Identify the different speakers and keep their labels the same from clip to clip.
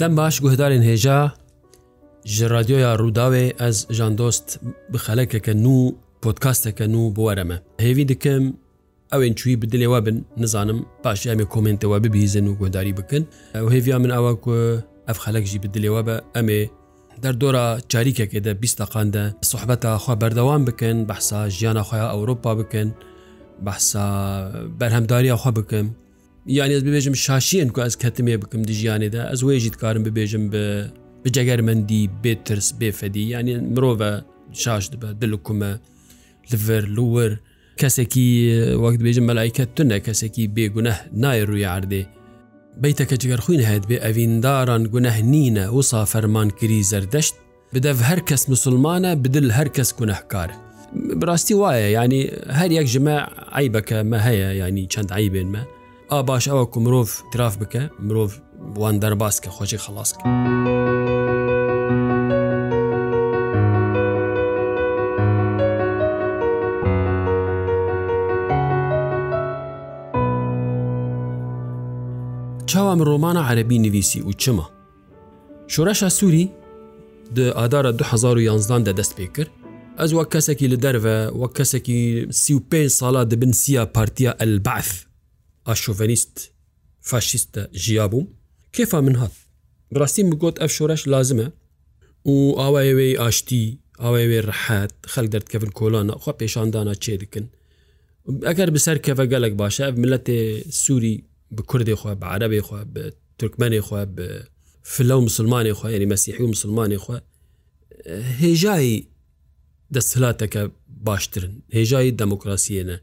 Speaker 1: دەم باش گوهدارێن هێژا ji radyoya Rûdawê ez jan dost bi xelekeke nû podkasteke nû bi were me. Hêvî dikim ew ên çûî bi dilê we bin nizanim paş em ê komentê we bibîzin û guhdarî bikin. Ew hêviya min ewa ku ev xelek jî bi dilê we be em ê derdora çarîkekê de bîstaqan de sohbeta xwa berdewan bikin behsa jiyana xya Ewropa bikin, behsa berhemdariya xwa bikim, یانیز ببێژم شاشیان کو ئەس کەتمێ بکەم دژیانێدا ئەس وێژیت کارم ببێژم بە بجەگەرمەندی بێترس بێفەدی یانی مرۆڤە شاش دبە دلکومە لڤەر لوەر کەسێکی وەک بێژم مەلایکە تونە کەسێکی بێگونە نای ڕووی عردێ بیتەکە جگەر خوین هەیت بێ ئەڤینداران گونەه نینە وسا فەرمانکری زەردەشت بدەڤ هەر کەس مسلمانە بدل هەر کەس گونەهکارە براستی وایە ینی هەر یەک ژمە ئایبەکە مە هەیە ینی چەند عیبێنمە ئا باش ئەوە کو مرۆڤ تراف بکە مرۆڤ بوان دەرباس کە خۆشی خلاصکە. چاوام ڕۆمانە عەربی نویسی و چمە شۆرەشە سووری ئادارە 2011 دەدەست پێ کرد ئەز وە کەسێکی لە دەرەوە وە کەسێکی سی5 ساڵە دەبن سیە پارتیا ئەلبعث ئاشۆڤنیست فاشیستە ژیا بووم کێفا من هات بڕاستی بگوت ئەف شۆرەش لازمە و ئاوایەوەی ئاشتی ئاوایێ ڕحەت خەک دەردکەفن کۆلانە خوا پێشاندانە چێ دکن ئەگەر بسەر کەفە گەلک باشە ئەف ملەتێ سووری بە کوردێ خوا بە عربێ خوا بە ترکمنێ خوا بە فلە و مسلمانی خوا یعنی مەسیحی و مسلمانی خوا هێژایی دەسهلاتەکە باشترن هێژایی دەموکراسیەنە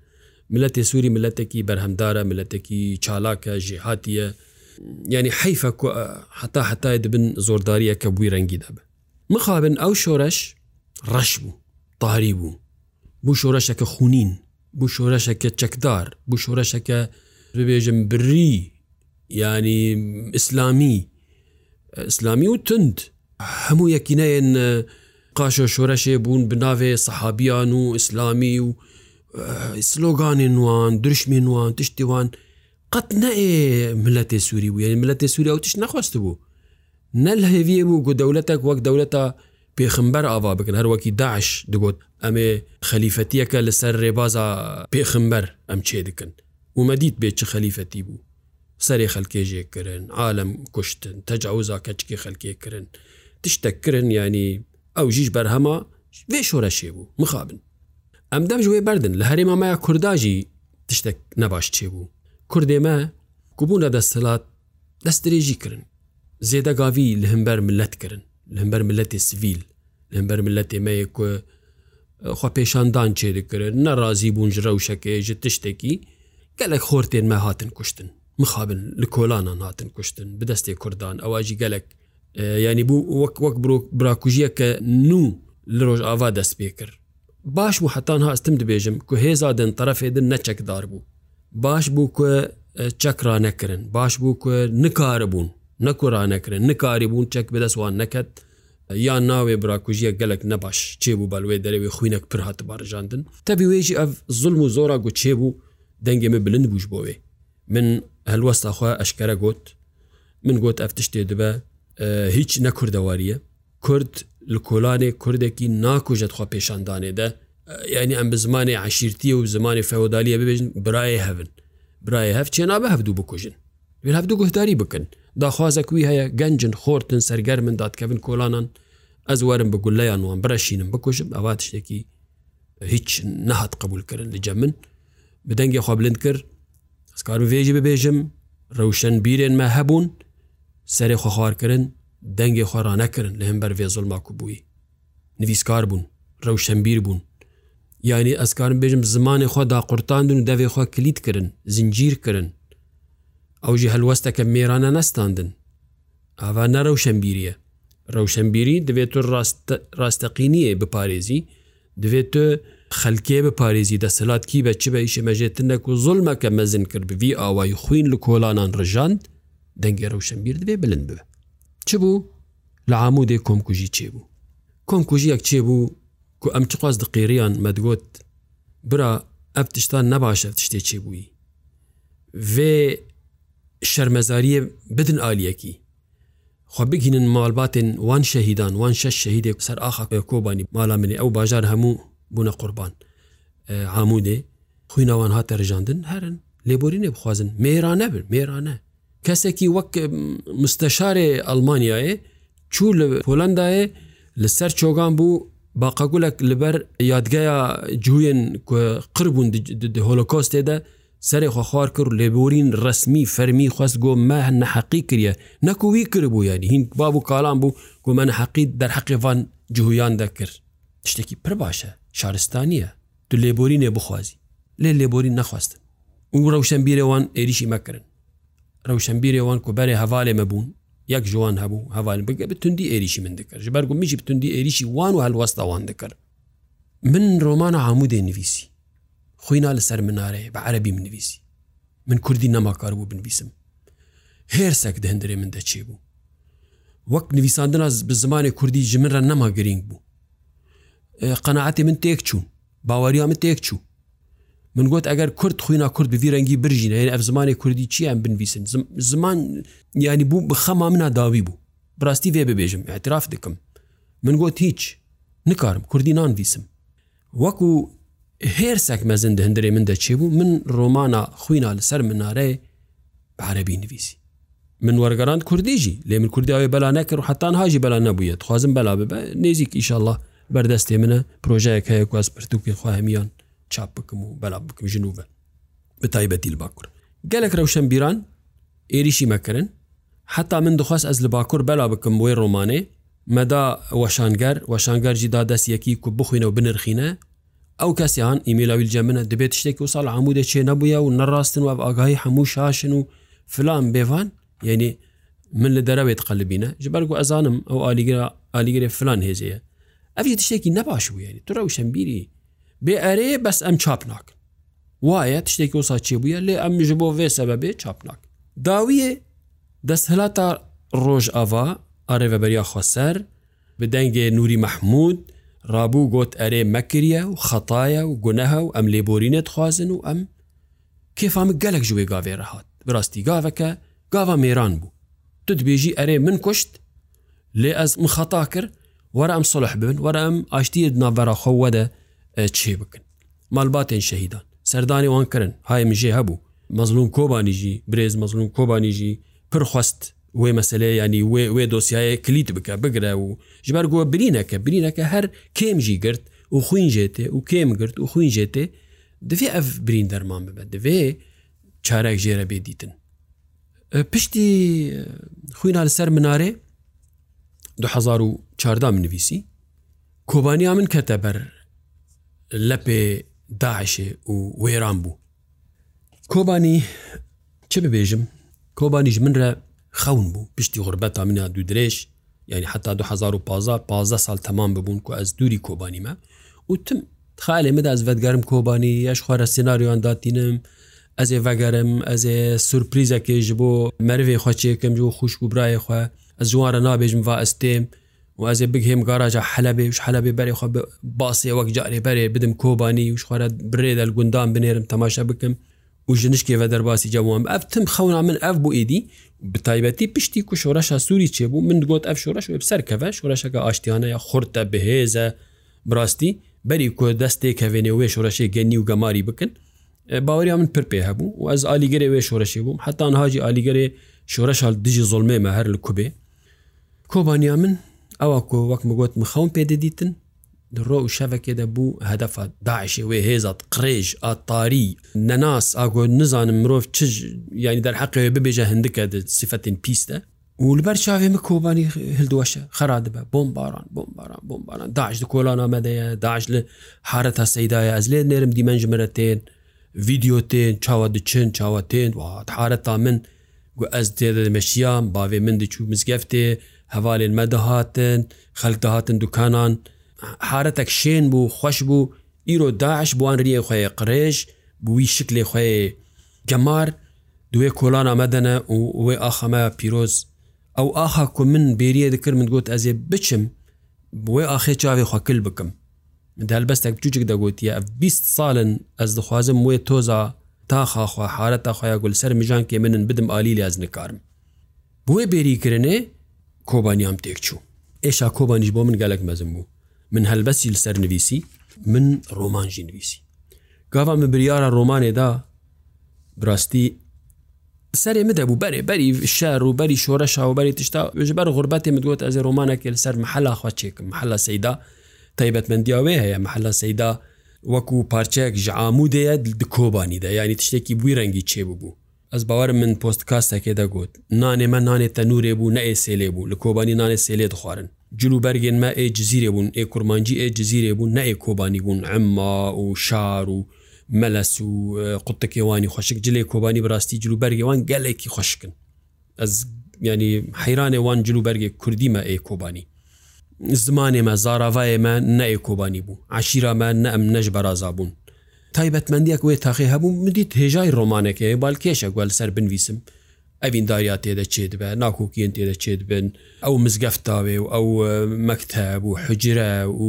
Speaker 1: ملەتی سووری ملەتێکی بەرهەمدارە ملەتێکی چالاکە ژیهاتیە ینی حیفە حتا حتای دبن زۆرداریە کە بووی ڕەنگی دەبن مخابن ئەو شۆرەش ڕەش بوو تاری بوو بوو شۆرەشەکە خونین بوو شۆرەشەکە چەکدار بوو شۆرەشەکە ببێژم بری ینی ئیسلامی ئیسلامی و تند هەموو یەکینەن قاشە شۆرەشێ بوون بناوێ سەحابیان و ئیسلامی و سلۆگانی نوان درشمی نوان تشتیوان قەت نەێ ملەتێ سووری بوو یعنی ملەتێ سووری ئەو تشت نەخواست بوو نەل هەویە بوو گو دەولەتێک وەک دەولەتە پێخمبەر ئاوا بکەن هەروەکی داعش دەگوت ئەمێ خەلیفەتیەکە لەسەر ڕێبازە پێخمبەر ئەم چێ دکن ومەدیت بێت چ خەلیفەتی بوو سەری خەلکێژێکردن عالم کوشتن تەجاوزا کەچکی خەلکێکردن تشتەکردن ینی ئەو ژیش بەرهەما وێ شۆرە شێ بوو مخابن ئەم دەمژێ بردن لە هەرێ مامایە کورداژی تشتێک نەباش چێ بوو کوردێمە گوبوونە دەسەلات دەست درێژی کردن زێدەگاوی لە هەمبەر ملەت کردن لە هەمبەر ملەتی سیڤیل لە هەمبەر ملەتێمەیە کو خوا پێشاندان چێدەکردن نەڕازی بوون ژرە و شەکەێژە تشتێکی گەلک خۆرتێنمە هاتن کوشتن مخابن لە کۆلانان هاتن کوشتن بدەستی کوردان ئەواژی گەلک ینی بوو وەک وەک براکوژیە کە نو لە ڕۆژ ئاوا دەست پێ کرد باش بوو حتان هاستم دبێژم کو هێزا دن طرفێدن نەچەکدار بوو باش بوو کو چەکرا نەکردن باش بوو کو نکارە بوون نەکوڕا نەکردن نکاری بوون چەک بەدەستوان نەکەت یان ناوێ براکوژیە گەلک نەباش چێ بوو بەلوێ دەرەوێ خوینەک پر هاات بارژاندن تەبی وێژی ئەف زلم و زۆرا گو چێ بوو دەنگێ من بلند بووش بۆوێ من هەلوەستاخوا ئەشکەرە گوت من گوت ئەف تشتێ دبە هیچ نەکردەواریە کورد li kolanê Kurdekî nakujet xwa pêşandanê de yani em bi zimanê eşîrtiye û zimanê feodaliye bibêjin birayê hevin. Birayê hev çê nabe hevdû bikujin. Vir hevdû guhdarî bikin. Daxwazek wî heye gencin xortin sergermin dadkevin kolanan ez werin bi gulleyan wan bireşînin bikujim eva tiştekî hiç nehat qebul kirin li cem min bi dengê xwa bilind kir kar vêjî bibêjim rewşen bîrên me hebûn serê xwa xwarkirin دەنگی خۆران نەکردن لە هەم بەرێ زۆلماکو بووی نویسکار بوون ڕەوشەمبیر بوون یعنی ئەسکارم بێژم زمانی خۆدا قورتاندون و دەوێ خۆ کلیت کردن زنجیر کردن ئەوژی هەلوەستەکە مێرانە نەستاندن ئاوا نەڕەوشەمبیریە ڕەوشەمبیری دەوێت تۆ ڕاستەقینیە بپارێزی دوێت تۆ خەلکێ بپارێزی دەسەلات کی بە چ بە ئیشە مەژێتنەک و زۆلمەکە مەزن کرد بوی ئاوای خوین لە کۆلانان ڕژاند دەنگێ ڕەوشەمبیر دەبێ بلند ببە چ بوو لە عامودێ کۆمکوژی چێبوو کۆمکوژیەک چێبوو کو ئەم چ خواست دقیریان مەدگوت برا ئەف تشتان نەباشە تشتێ چێبووی vê şermezariye bidin aliyekî xwa bigînin malbatên wan şehîdan wan şeş şehîdê ser axa kobanî mala minê ew bajar hemû bûne qurban hamûdê xwîna wan hat rijandin herin lêborînê bixwazin mêra nebin mêra ne کەسێکی وەک مستەشارێ ئەلمانیاە چوو لە پۆلندایە لەسەر چۆگان بوو باقەگولک لەبەر یادگەیە جوێن قربوون هۆلۆکۆستێدا سەرێ خۆخوار کرد لێبورین ڕسمی فەرمی خواست گۆ مەهن نەحقی کریە نەکووی کردبوو یانی هین باب و کالان بوو گۆ من حەقی دەرحەقیوان جویان دەکرد شتێکی پر باشە شارستانیە تو لێبورینێ بخوازی لێ لێبورین نەخواستن و ڕەوشەم بیرەوان عێریشی مەکردن ڕەوشەمبیرێوان کوبەرێ هەوالێ مەبوون یەک جوان هەبوو هەوال بگە بتوندی ئێریشی من دەکرد ژ بەرگو میشی بتوندی ئێریشی وان و هەلوەستاوان دەکرد من ڕۆمانە هەمودێ نویسی خۆینا لەسەر منارێ بە عەربی منویسی من کوردی نەماکار بوو بنویسم هێرسەک دەهندرێ من دەچێ بوو وەک نویساندنا بە زمانی کوردی ژمنرە نەما گرنگ بوو قەنەعاتی من تێک چوون باوەریان من تێک چوو من گوت ئەگەر کورد خوینە کورد بڤ رەنگی برژینە ئەف زمانی کوردی چیان بنویسن زمان ینی بوو بخەما منە داوی بوو براستی وێ ببێژم اعتراف دکم من گوت هیچ نکارم کوردی نانویسم وەکو هێرسێک مەزن هەندێ من دەچێ بوو من ڕۆمانە خوینە لەسەر منارەیە عربی نویسی من وەرگەران کوردیژی لێ من کوردیاوی بەلا نەکرد و حتان هاژی بەلا نەبووە خوازم بەلا ببە نێزیک ئیشله بەردەستێ منە پرۆژەیەک هەیە گواز پرتوکی خواهمیان چاپ بکم و بەلا بکم ژنوە بە تایبەتی لە باکوور گەلێک ڕەوشەم بیران ئێریشی مەکردن حتا من دخواست ئەس لە باکوور بەلا بکم وی ڕۆمانێ مەدا وەشانگەر وەشانگەرجی دادەستیەکی کو بخوینە و بنرخینە ئەو کەسیان ئیمیلاویل جەمنە دەبێت شتێک و ساڵ عمودە چێ نەبووە و نەڕاستن و ئاگاهی هەموو شاشن و فلان بێوان یعنی من لە دەرەوێت قەلبینە ژبەرگ و ئەزانم ئەو ئالیگرە ئالیگرێ فلان هێزەیە ئەفی تشتێکی نەباش بوو یعنی تو ڕەوشەمبیری بێ ئەرێ بەس ئەم چاپ ناکن وایە تشتێکی وسا چی بووە لێ ئەم میژ بۆ وێ سەبە بێ چاپ ناک داویە دەستهلا تا ڕۆژ ئاوا ئارێڤەبەریا خۆسەر بدەنگێ نوری مەحمود ڕابوو گوت ئەرێ مەکریە و خەتایە و گونەهە و ئەم لێبۆرینەت خوازن و ئەم کێفام گەلک ژێ گاوێرە هاات بڕاستی گاوەکە گاوا مێران بوو تو دبێژی ئەرێ من کوشت لێ ئەس مخەتا کرد وەرە ئەم سڵح بن وەرە ئەم ئاشتی ناڤەرەخەوەدە چێ بکن مالباتێن شەهیددان سەردانی وان کردن های مژێ هەبوو مەزلوم کۆبانیژی برێز مەزلوم کۆبانیژی پرخواست وێ مەسلەیە ینی وێ دۆسیایە کلیت بکە بگرە و ژبەر گووە برینەکە برینەکە هەر کێمژی گرت و خوین ژێتێ و کێم گرت و خوین ژێتێ دەێ ئەف برین دەرمان ببە دەوێ چارێک ژێرە بێدیتن پشتی خوینە لەسەر منارێ 2014 من نویسی کۆبانیا من کەتە بەر لە پێ داعشێ و وێران بوو کۆبانی چه ببێژم کۆبانیش منرە خەون بوو پشتی غربەت تا منە دوو درێژ یعنی حتا 2015 15 سال تەمان ببوون کو ئەس دووری کۆبانیمە وتم خالێ مدا ئەس بەدگەرم کۆبانی یەش خوارە سناریۆیان داتینم ئەزێ ڤگەرم ئەزێ سورپریزەکێژ بۆ مەرێ خۆچێکم جو خوشک و برایەخوا ئە جووارە نابێژم وا ئەستێم وازێ بگهێم گاراجە حەلبێ وش حەلبێ بەرێخوا باسی وەک جارێ بەرێ بدم کۆبانی وش خوارە برێ دەل گوندان بنێرم تەماشە بکەم و ژنشکێوە دەرباسی جوام ئەفتم خەونا من ئەف بۆ ئیدی بتایبەتی پشتی و شۆرەشە سووری چێبوو من گوت ئەف شۆرەش بسەر کەە شۆرەشەکە ئاشتیانە یا خورتە بههێزە براستی بەری کۆ دەستێکەوێنێ وێ شۆرەشی گەنی و گەماری بکن باوەری من پر پێ هەبوو و ئەز ئالیگەرێ وێ شۆرەشی بووم حتان هاجی ئالیگەرێ شۆرەشال دژی زۆلمێمە هەر لە کوبێ کۆبانیا من ئەوە کۆ وەک مگوت مخەون پێدەدیتن ڕۆ و شەفەکێدە بوو هەدەفە داعشی وێ هێزات قڕێژ ئاتاری نەناس ئاگۆ نزانم مرۆڤ چ ینی دەرحەقێ ببێژە هەندکە سفتین پیستە ولبەر چاوێ مە کۆبانی هەلدوەشە خەرا دەبە بۆم باران بۆم باران بۆم باران داعش کۆلان ئامەدەیە داعش لە حرە تا سەدایە ئەز لێ نێرم دیمەنجمرە تێن ویددیو تێن چاوە دچن چاوە تێن وحارە تا من گو ئەس دێ دەمەشیان باوێ من دەچوو مزگەفتێ هەوالێن مەدەهاتن خەک دەهاتن دوکانان حارەتێک شێن بوو خوش بوو ئیرۆ داعش بوانریە خۆیە قڕێژ بووی شکلێ خۆێ گەمار دوێ کۆلان ئەمەدەنە و وێ ئاخەمە پیرۆز ئەو ئاخا کو من بێریە دکرد من گوت ئەزێ بچم بۆی ئاخێ چاوێ خەکل بکەم دەلبەستێک جوجێک دەگوتیە 20 ساڵن ئەس دخوازم وێ تۆزا تاخواخوا حارەت تاخوایا گولسەر میژان کێ منن بدم عالی لازنکارم بۆیە بێریکردێ کۆبانیام تێکچوو ئێشا کۆبانیش بۆ من گەلک مەزم بوو من هەلبەسی لەسەر نویسی من ڕۆمانژی نویسی گاوا من بریارە ڕۆمانێدا براستی سەرێ مدەبوو بەرێ بەری شار و بەری شۆرە شاوبەری تشتا ژبەر غربەتی مدووت ئەزێ ڕۆمانەکە لەسەر محەلا خواچێکم محەلا سەیدا تایبەتمەندیاوێ هەیە محەلا سەیدا وەکو پارچەیەک ژعامودەیە دکۆبانیدا ینی تشتێکی بووی ڕەنگی چێبوو بوو ئەس باوارم من پۆستکاستێکێ دەگوت نانێ مە نانێت تەنورێ بوو نە ئێ سێلێ بوو لە کۆبانی نانێ سێلێ دخوارن جلو بەرگێن مە ئێ جززیرێ بوون ئێ کورمانجی ئێ جززیرێ بوو نە ئێ کۆبانی بوون ئەمما و شار و مەلەس و قوتەکێوانی خۆشک جلێ کۆبانی بڕاستی جلو بەرگێوان گەلێکی خۆشکن ئەس ینی حیرانێوان جلو بەرگێ کوردیمە ئێ کۆبانی زمانێمە زاراڤایەمە نە ئێ کۆبانی بوو عشیرامە نە ئەم نەش بەرازا بوون تایبەتمەندیەک وێ تاقی هەبوو مدیت هێژای ڕۆمانەکەی بالکێشە گوال سەر بنویسم ئەویننداریات تێدە چێت بە ناکۆکیین تێدە چێت بن ئەو مزگەفتاوێ و ئەو مەکتەب و حجرە و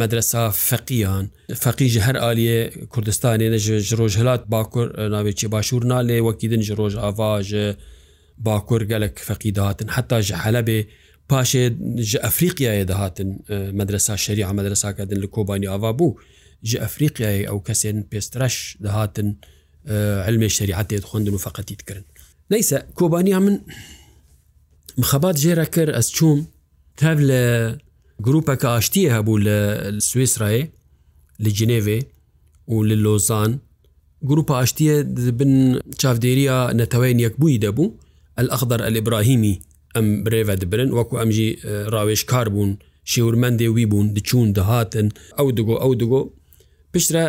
Speaker 1: مەدرسا فەقییان فەقیژ هەر عالیە کوردستانێنە ژڕۆژ هەلات باکوور ناوێکی باشوور نالێ وەکیدن ژڕۆژ ئاواژە باکوور گەلک فەقی داهاتن حتا ژە حەلەبێ پاشێ ژە ئەفریقیایە دەهاتن مەدرسا شەری ئامەدرساکەدن لە کۆبانی ئاوا بوو ji ئەفریقیای ئەو کەسێن پێسترەش دەهاتن علمێ شریعاتێت خوندن و فقەتیت کردن نەیسە کۆبانیا من مخەبات ژێرە کرد ئەس چوم تەب لە گروپەکە ئاشتیە هەبوو لە سوێسرایە لە جنێوێ و لە لۆزان گروپ ئاشتیە بن چاودێریە نەتەوەین یەکبووی دەبوو ئە ئەخدر ئەلبراهیمی ئەم برێڤە دەبرن وەکو ئەمژی ڕاوێش کار بوون شێورمەندێ وی بوون دچون دەهاتن ئەو دگۆ ئەو دگۆ پشترە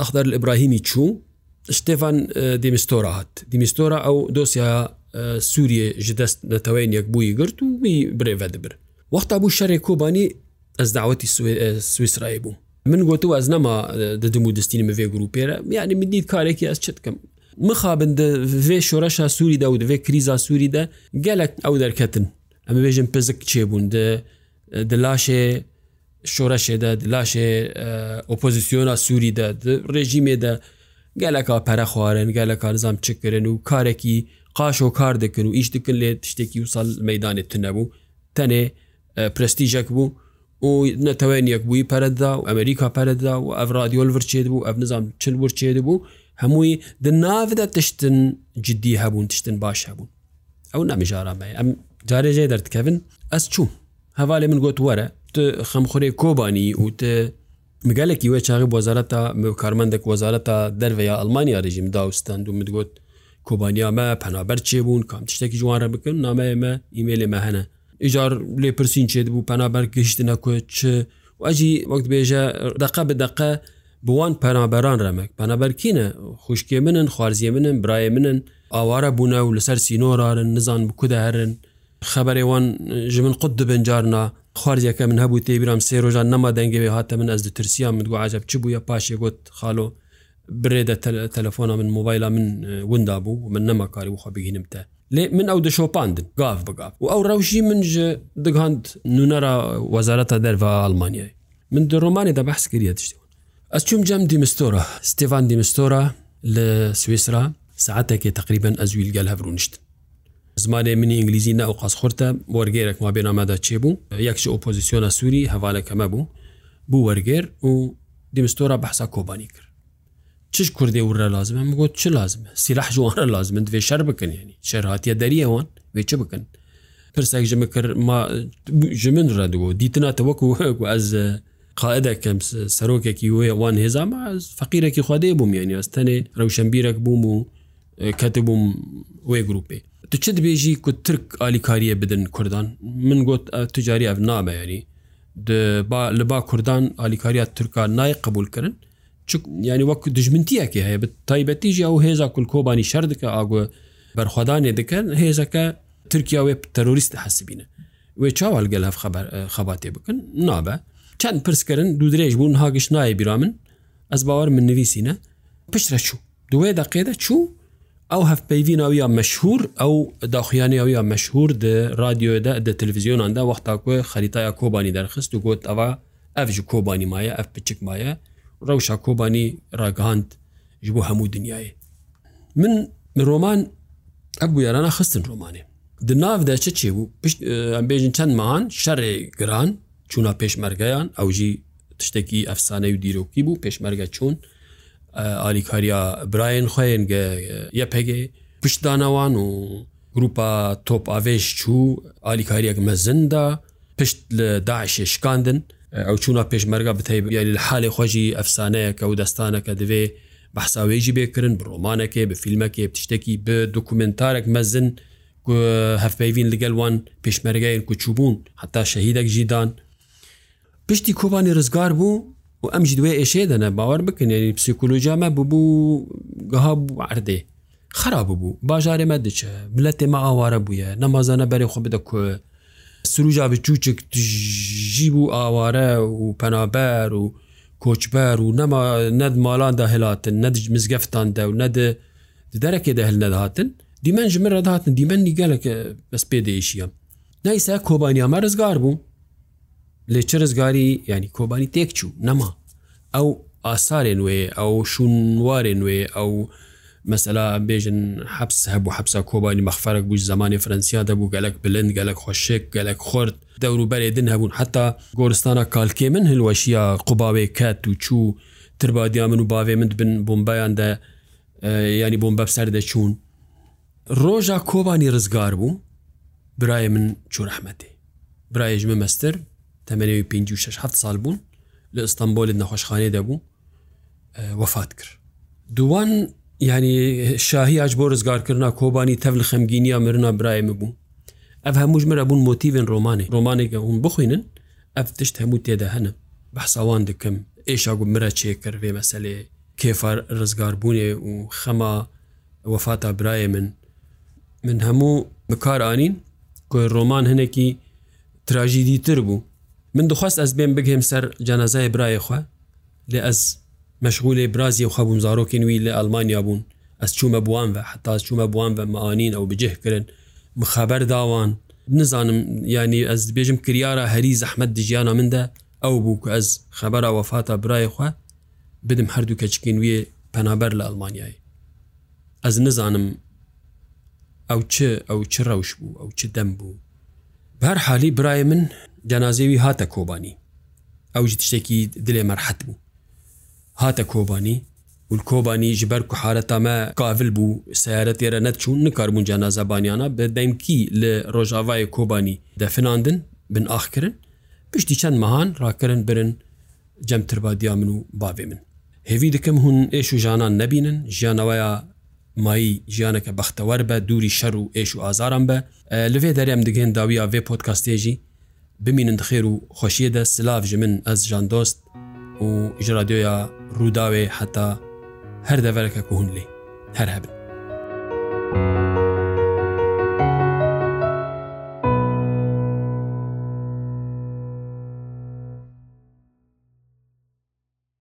Speaker 1: ئەخدار ئبراهیمی چوو شتێفان دیمیستۆرا هات دیمیستۆرا ئەو دۆسیا سووریە ji دەست نەتەوەین یەکبووی گرت و می برێڤە دەبر وەختا بوو شەرێک کۆبانی ئەس داوەتی سویسرای بوو من گوتو ئەس نەما دەدم و دەستینی مەێ گروپێرە یعنی من دیت کارێکی ئەس چ بکەم مخابن vê şoreşa Sûî de û divê krîza Sûî de gelek ew derketin em bêjin pizik çêbûn de di laşê شۆرەشێدا لاشێ ئۆپۆزیسیۆنا سووریدا ڕێژیمێدا گەلەکە پەرە خوارن گەلە کارزام چکردن و کارێکی قاش و کار دەکن و ئیش دکن لێ تشتێکی و ساڵ مەدانێت تنەبوو تەنێ پرستیژەک بوو و نەتەوەێن یەک بووی پەردا و ئەمریکا پەردا و ئەف رادیۆل ورچێت بوو ئەف نظام چل ورچێت بوو هەمووی دناودا تشتن جددی هەبوون تشتن باش هەبوون ئەو نامژارامە ئەم جارێژێ دەردکەون ئەس چوو هەواێ من گوت وەرە خەمخورێ کۆبانی وتە مگەلێکی وێ چاغی وەزارەتە کارمەندێک وەزارەتە دەرڤەیە ئەلمانیا ڕژیم داوستند و مدگوت کۆبانیامە پەنابەر چێبوون کام شتێکی جوانە بکن نامەمە ئیممەێمە هەنە ئیجار لێ پرسین چێت بوو پەنابەر گەشتنە کوێچ ئەجی وەک بێژە دقە بدەقە بوان پەنابەران ڕەمەک پەنابەرکینە خوشکێ منن خوارزیە منن برایە منن ئاوارە بوونە و لەسەر سینۆرارن نزان بکودە هەرن خبرێوان ژ من قوت دبنجارنا خواردەکە من هەبوو تێبیرام سێ ڕۆژان نەما دەنگەوێ هاتە من ئەس دترسیان من گوعاجب چ بووە پاشێ گوت خاڵۆ برێدە تەلەفۆنا من مۆبایلا من وندا بوو من نەما کاری وخوا بگینم تە لێ من ئەو دەشۆپاندن گاف بگاف و ئەو ڕەوشی منژ دگاند نونەرە وەزارەتە دەرەوە ئەلمانیای من دە ڕۆمانی دە بەحس کردە تشتیوان ئەس چوم جەم دیمستۆرە ستێفان دیمستۆرە لە سوێسرا سعاتێکی تقریبان ئەزویل گەل هەبرونشتن زمانێ منی ئینگلیزی ناو قاسخورتە وەرگێرەك ما بێنامەدا چێبوو یەکشی ئۆپۆزیسیۆنە سووری هەوالەکەمە بوو بوو وەرگێر و دیمستۆرا بەحسا کۆبانی کرد چش کوردی وورە لازمە مگوت چ لازمە سیلاح جوانە لازمن دوێ شەر بکەن ینی شەرهاتیە دەریەوان وێ چ بکەن پرسێک ژمە کرد ژ من ڕدووە دیتناتە وەکو ئەز قاعدەکەم سەرۆکێکی وەیە وان هێزامە ئەس فەقیرێکی خوادێ بووم یانی ئەستەنێ ڕەوشەمبیرەك بووم و کەت بووم وێ گروپی تو چ دبێژی کو ترک ئالیکاریە بدن کوردان من گوت تجاری ئەف نامەیانی لە با کوردان ئالیکاریات ترکان نای قبولکردن ینی وەکو دژمنتیەکی هەیە تایبەتیژی ئەو هێزا کولکۆبانی شەر دکە ئاگوە بەرخوادانێ دەکەن هێزەکە ترکیا وێ تەرۆریست حسیبینە وێ چاوەلگەل هەف خەباتێ بکەن نابە چەند پرسکردن دوو درێژ بوون هاگشت نایە بیرا من ئەس باوار من نویسینە پشتە چوو دوێ دەقێدە چوو ئەو هەفپەیوین ئەویا مەشهور ئەو داخیانی ئەویا مەشهور د رادیۆدا دە تلویزیۆناندا وەختاکوێ خەریتاە کۆبانی دەرخست و گوت ئەوە ئەفژ کۆبانی مایە ئەف پچک مایە ڕەوشە کۆبانی ڕگەاند ji بۆ هەموو دنیاە من ڕۆمان ئەب یارانە خستن ڕۆمانێ د ناودا چ چێ بوو ئەمبێژن چەند ماان شەڕێ گران چوونا پێشمەرگیان ئەوژی تشتێکی ئەفسانەی و دیرۆکی بوو پێشمەرگە چۆن ئالیکاریە براین خوێنگە یە پێگێ پشتدانەوان و گروپا تۆپ ئاێش چوو ئالیکاریەک مەزندا پشت لە داعشێ شکاندن ئەو چوونا پێشمەرگا بتەی یاری لە حالێ خۆشی ئەفسانەیە کە و دەستانەکە دەوێ بەحساوێژی بێکردن بە ڕۆمانەکەی بە فیلمەکێ پشتێکی بە دکومنتارێک مەزن هەفپەیوین لەگەلوان پێشمەرگایەن کوچوبوون حتا شەهیدەك ژیدان پشتی کۆبانی ڕزگار بوو و ئەمژ دوێ ئێشێ دەنە باوەڕ بکنێنی پسیکولوژیامە ببوو گەها بوو عردێ خراپ بوو باژارێمە دچە ملە تێمە ئاوارە بووە نەمازانە بەرێ خۆ بدە کوێ سروژا بچوچک ژی بوو ئاوارە و پەنابەر و کۆچبەر و نەما نەد ماڵاندا هێلاتن نەدج مزگەفتان دا و نەد دەرەکێ دە هەل نەداهاتن دیمەن ژمە ڕداهاتن دیمەن نیگەلەکە بەس پێ دێشیە نایسا کۆبانیامە ڕزگار بوو لێ چ ڕزگاری ینی کۆبانی تێک چوو نەما ئەو ئاسارێ نوێ ئەو شوونوارێ نوێ ئەو مەسەلا بێژن حەبس هەبوو حەبسا کۆبانی مەخفرەك بوو زمانی فرەنسیا دەبوو گەلک بلند گەلک خۆشێک گەلک خورد دەوروبەرێ دن هەبوون حتا گۆرستانە کالکێ من هلوەشیە قوباوێ کات و چوو تربادیا من و باوێ من بن بمبیاندا ینی بۆم بەبسەر دەچوون ڕۆژە کۆبانی ڕزگار بوو برایە من چوو رەحمەتێ برایژمە مەستر تەمەنەوەی 56 سال بوون لە ئستانبول لە نەخۆشخانێ دەبوو وەفات کرد دووان ینی شاهی ئاش بۆ ڕزگارکردنا کۆبانی تەل خەمگینیا مرنا برایمە بوو ئەف هەمووش مرە بوون مۆتیڤن ڕۆمانی ڕۆمانێکە هون بخوێنن ئەف تشت هەموو تێدا هەنە بەساوان دکەم ئێشا گو مرە چێکردێ مەسلێ کێفار ڕزگاربوونێ و خەما وەفاتا برایە من من هەموو بکارانین کۆی ڕۆمان هەنێکی تراژیدی تر بوو من دخواست ئەس بێن بگەم سەر جەنازای برایەخوا لێ ئەس مەشغولی برازی و خەبووم زارۆکی نووی لە ئەلمانیا بوون ئەس چوومە بوان بە حتااز چوومە بوان بە معانین ئەو بجهکردن مخەبەر داوان نزانم ینی ئەس بێژم کریارە هەری زەحمد دژیانە مندا ئەو بوو کە ئەس خەبەرە وەفاتە برایەخوا بدم هەردوو کەچکین وێ پەنابەر لە ئەلمانیایی ئەس نزانم ئەو چ ئەو چ ڕەوش بوو ئەو چ دەم بوو بەر حالی برای من جەنازێوی هاتە کۆبانی ئەوژ تشتێکی دلێ مەرحەت بوو هاتە کۆبانی کۆبانی ji ber kuhareta me kavil bû seyaret yere net çûn nikarbûn cenazebaniana bi demkî li rojavayê kobanî definandin bin axkirin piştî çend mehan rakirin birin cem tirbadiya min û bavê min. Hêvî dikim hûn êş û janan nebînin jiyanaweya mayî jiyaneke bextewer be dûrî şer û êş û azaran be li vê derem digin dawiya vê podcastê jî بمینن دخێر و خۆشیە دە سلااف ژ من ئەس ژان دۆست و ژرادۆیا ڕووداوێ حتا هەر دەڤەرەکە کوهن لێ هەر هەبن. thank you